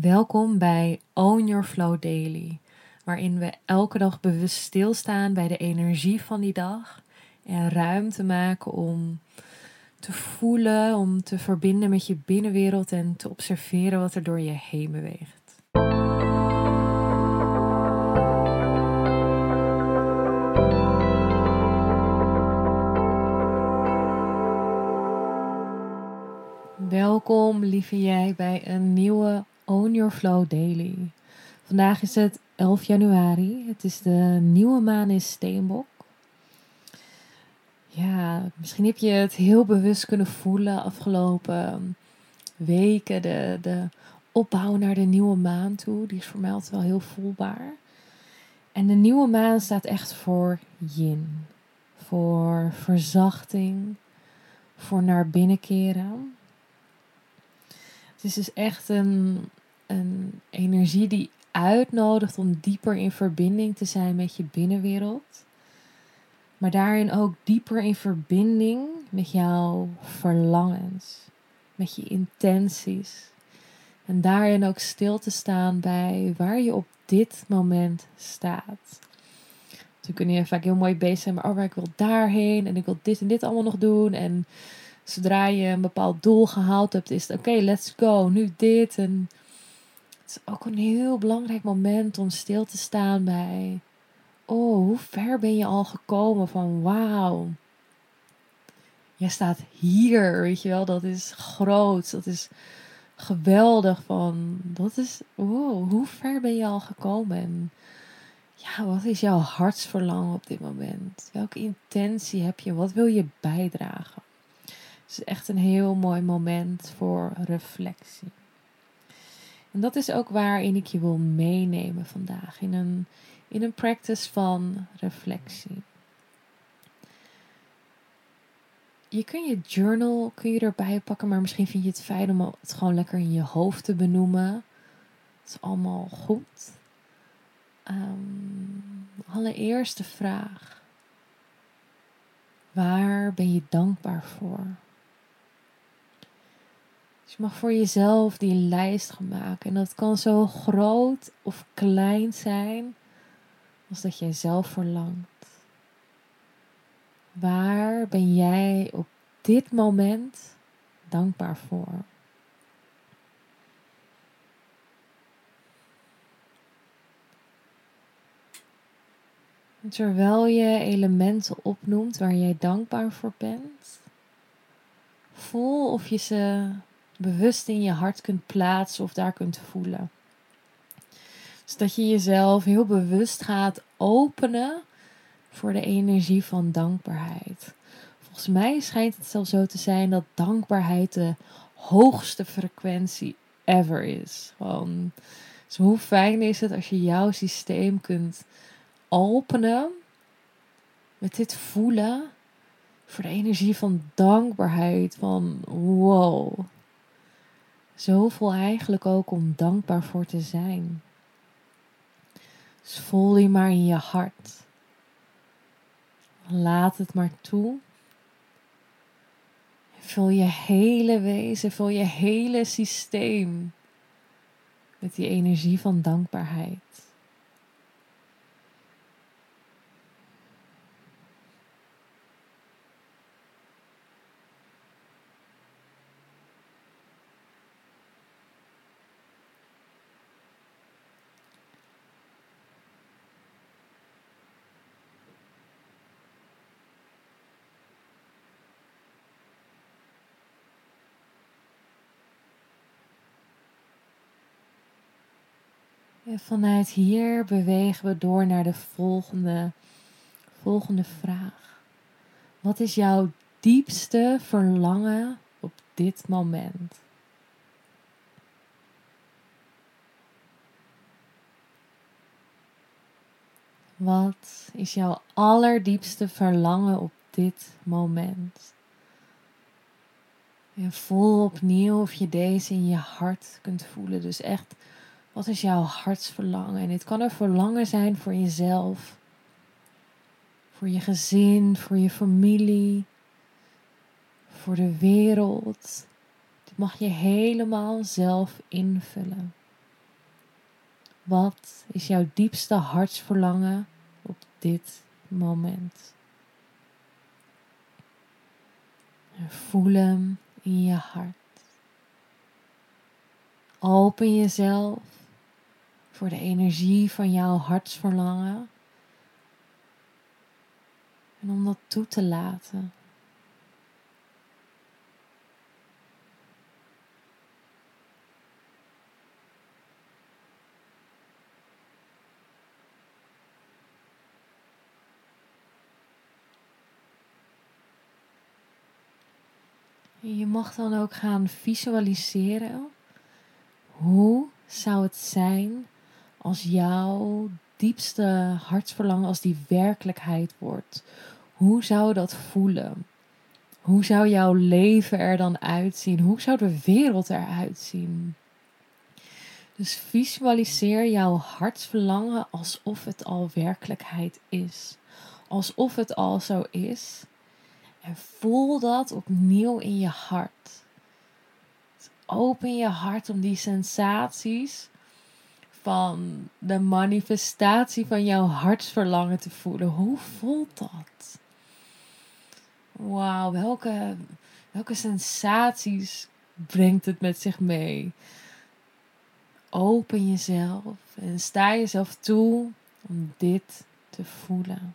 Welkom bij Own Your Flow Daily, waarin we elke dag bewust stilstaan bij de energie van die dag en ruimte maken om te voelen, om te verbinden met je binnenwereld en te observeren wat er door je heen beweegt. Welkom, lieve jij, bij een nieuwe Own Your Flow Daily. Vandaag is het 11 januari. Het is de nieuwe maan in Steenbok. Ja, misschien heb je het heel bewust kunnen voelen afgelopen weken. De, de opbouw naar de nieuwe maan toe. Die is altijd wel heel voelbaar. En de nieuwe maan staat echt voor yin. Voor verzachting. Voor naar binnen keren. Het is dus echt een, een energie die uitnodigt om dieper in verbinding te zijn met je binnenwereld. Maar daarin ook dieper in verbinding met jouw verlangens, met je intenties. En daarin ook stil te staan bij waar je op dit moment staat. Toen kun je vaak heel mooi bezig zijn, maar oh, ik wil daarheen en ik wil dit en dit allemaal nog doen. En zodra je een bepaald doel gehaald hebt, is het oké, let's go, nu dit. En ook een heel belangrijk moment om stil te staan bij, oh, hoe ver ben je al gekomen van wauw. Jij staat hier, weet je wel, dat is groot, dat is geweldig van, dat is, wow, hoe ver ben je al gekomen? En ja, wat is jouw hartsverlangen op dit moment? Welke intentie heb je? Wat wil je bijdragen? Het is echt een heel mooi moment voor reflectie. En dat is ook waarin ik je wil meenemen vandaag. In een, in een practice van reflectie. Je kun je journal kun je erbij pakken, maar misschien vind je het fijn om het gewoon lekker in je hoofd te benoemen. Het is allemaal goed. Um, allereerste vraag. Waar ben je dankbaar voor? Dus je mag voor jezelf die lijst gaan maken. En dat kan zo groot of klein zijn als dat jij zelf verlangt. Waar ben jij op dit moment dankbaar voor? Terwijl je elementen opnoemt waar jij dankbaar voor bent, voel of je ze bewust in je hart kunt plaatsen of daar kunt voelen. Dus dat je jezelf heel bewust gaat openen voor de energie van dankbaarheid. Volgens mij schijnt het zelfs zo te zijn dat dankbaarheid de hoogste frequentie ever is. Gewoon, dus hoe fijn is het als je jouw systeem kunt openen met dit voelen voor de energie van dankbaarheid. Van wow, Zoveel eigenlijk ook om dankbaar voor te zijn. Dus voel je maar in je hart. Laat het maar toe. Vul je hele wezen, vul je hele systeem met die energie van dankbaarheid. En vanuit hier bewegen we door naar de volgende, volgende vraag. Wat is jouw diepste verlangen op dit moment? Wat is jouw allerdiepste verlangen op dit moment? En voel opnieuw of je deze in je hart kunt voelen. Dus echt wat is jouw hartsverlangen? En dit kan een verlangen zijn voor jezelf, voor je gezin, voor je familie, voor de wereld. Dit mag je helemaal zelf invullen. Wat is jouw diepste hartsverlangen op dit moment? En voel hem in je hart. Open jezelf voor de energie van jouw hartsverlangen. En om dat toe te laten. Je mag dan ook gaan visualiseren. Hoe zou het zijn als jouw diepste hartsverlangen, als die werkelijkheid wordt? Hoe zou dat voelen? Hoe zou jouw leven er dan uitzien? Hoe zou de wereld eruit zien? Dus visualiseer jouw hartsverlangen alsof het al werkelijkheid is. Alsof het al zo is. En voel dat opnieuw in je hart. Open je hart om die sensaties van de manifestatie van jouw hartsverlangen te voelen. Hoe voelt dat? Wauw, welke, welke sensaties brengt het met zich mee? Open jezelf en sta jezelf toe om dit te voelen.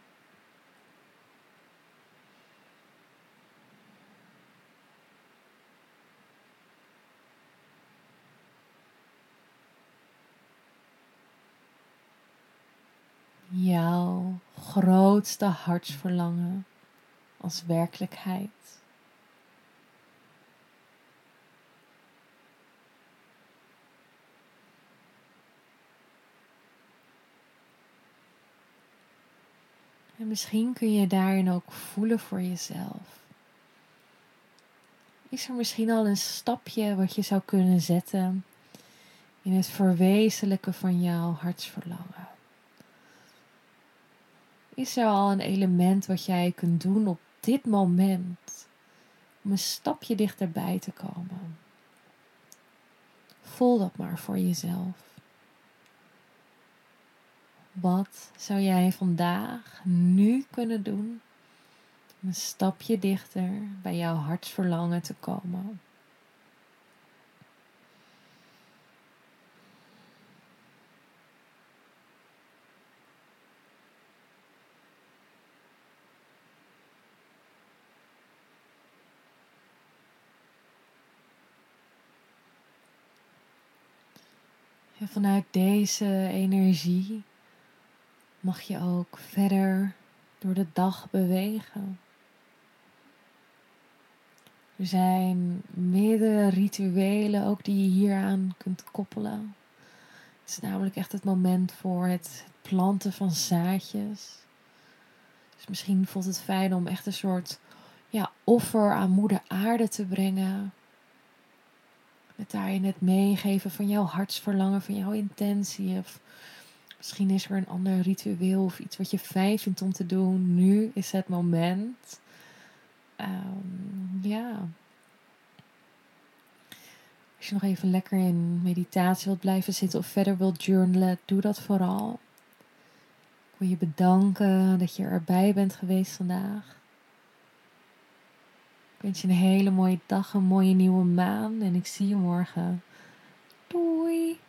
jouw grootste hartsverlangen als werkelijkheid. En misschien kun je daarin ook voelen voor jezelf. Is er misschien al een stapje wat je zou kunnen zetten in het verwezenlijken van jouw hartsverlangen? Is er al een element wat jij kunt doen op dit moment om een stapje dichterbij te komen? Voel dat maar voor jezelf. Wat zou jij vandaag, nu kunnen doen om een stapje dichter bij jouw hartsverlangen te komen? En vanuit deze energie mag je ook verder door de dag bewegen. Er zijn meerdere rituelen ook die je hieraan kunt koppelen. Het is namelijk echt het moment voor het planten van zaadjes. Dus misschien voelt het fijn om echt een soort ja, offer aan moeder aarde te brengen. Met daarin het meegeven van jouw hartsverlangen, van jouw intentie. Of misschien is er een ander ritueel of iets wat je fijn vindt om te doen. Nu is het moment. Um, ja. Als je nog even lekker in meditatie wilt blijven zitten of verder wilt journalen, doe dat vooral. Ik wil je bedanken dat je erbij bent geweest vandaag. Ik wens je een hele mooie dag, een mooie nieuwe maan en ik zie je morgen. Doei!